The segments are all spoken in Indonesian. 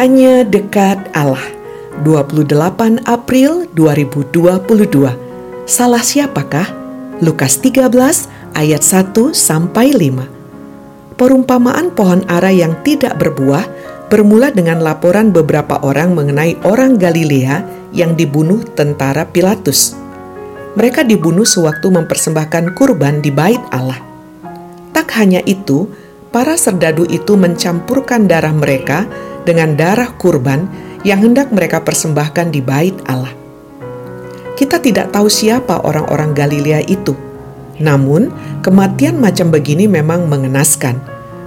Hanya dekat Allah. 28 April 2022. Salah siapakah? Lukas 13 ayat 1 sampai 5. Perumpamaan pohon ara yang tidak berbuah bermula dengan laporan beberapa orang mengenai orang Galilea yang dibunuh tentara Pilatus. Mereka dibunuh sewaktu mempersembahkan kurban di bait Allah. Tak hanya itu, para serdadu itu mencampurkan darah mereka dengan darah kurban yang hendak mereka persembahkan di bait Allah. Kita tidak tahu siapa orang-orang Galilea itu. Namun, kematian macam begini memang mengenaskan.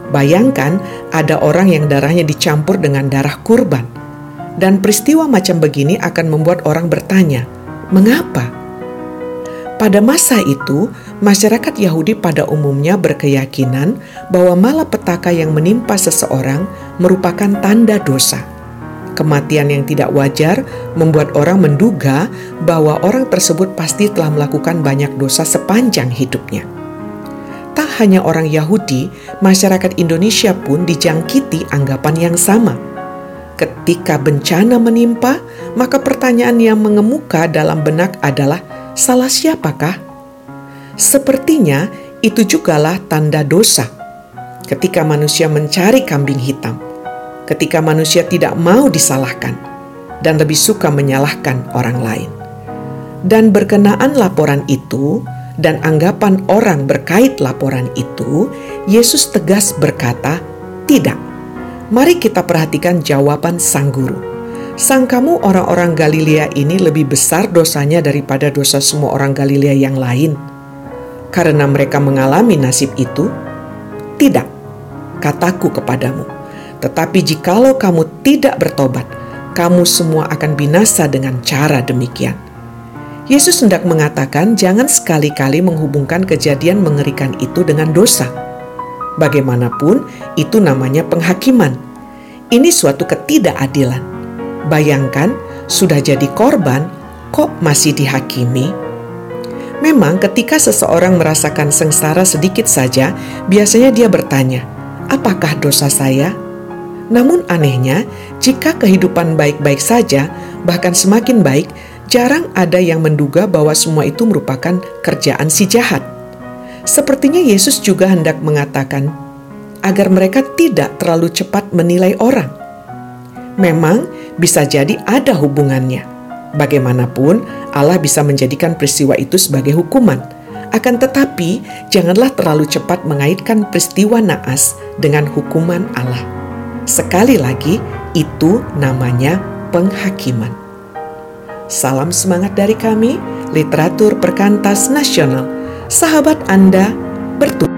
Bayangkan ada orang yang darahnya dicampur dengan darah kurban. Dan peristiwa macam begini akan membuat orang bertanya, "Mengapa?" Pada masa itu, masyarakat Yahudi pada umumnya berkeyakinan bahwa malapetaka yang menimpa seseorang merupakan tanda dosa. Kematian yang tidak wajar membuat orang menduga bahwa orang tersebut pasti telah melakukan banyak dosa sepanjang hidupnya. Tak hanya orang Yahudi, masyarakat Indonesia pun dijangkiti anggapan yang sama. Ketika bencana menimpa, maka pertanyaan yang mengemuka dalam benak adalah, "Salah siapakah?" Sepertinya itu jugalah tanda dosa. Ketika manusia mencari kambing hitam, ketika manusia tidak mau disalahkan dan lebih suka menyalahkan orang lain. Dan berkenaan laporan itu dan anggapan orang berkait laporan itu, Yesus tegas berkata, "Tidak." Mari kita perhatikan jawaban sang guru. Sang kamu orang-orang Galilea ini lebih besar dosanya daripada dosa semua orang Galilea yang lain. Karena mereka mengalami nasib itu? Tidak, kataku kepadamu tetapi jikalau kamu tidak bertobat, kamu semua akan binasa dengan cara demikian. Yesus hendak mengatakan jangan sekali-kali menghubungkan kejadian mengerikan itu dengan dosa. Bagaimanapun, itu namanya penghakiman. Ini suatu ketidakadilan. Bayangkan, sudah jadi korban, kok masih dihakimi? Memang, ketika seseorang merasakan sengsara sedikit saja, biasanya dia bertanya, "Apakah dosa saya?" Namun anehnya, jika kehidupan baik-baik saja, bahkan semakin baik, jarang ada yang menduga bahwa semua itu merupakan kerjaan si jahat. Sepertinya Yesus juga hendak mengatakan agar mereka tidak terlalu cepat menilai orang. Memang bisa jadi ada hubungannya. Bagaimanapun, Allah bisa menjadikan peristiwa itu sebagai hukuman. Akan tetapi, janganlah terlalu cepat mengaitkan peristiwa naas dengan hukuman Allah. Sekali lagi, itu namanya penghakiman. Salam semangat dari kami, literatur perkantas nasional. Sahabat Anda bertugas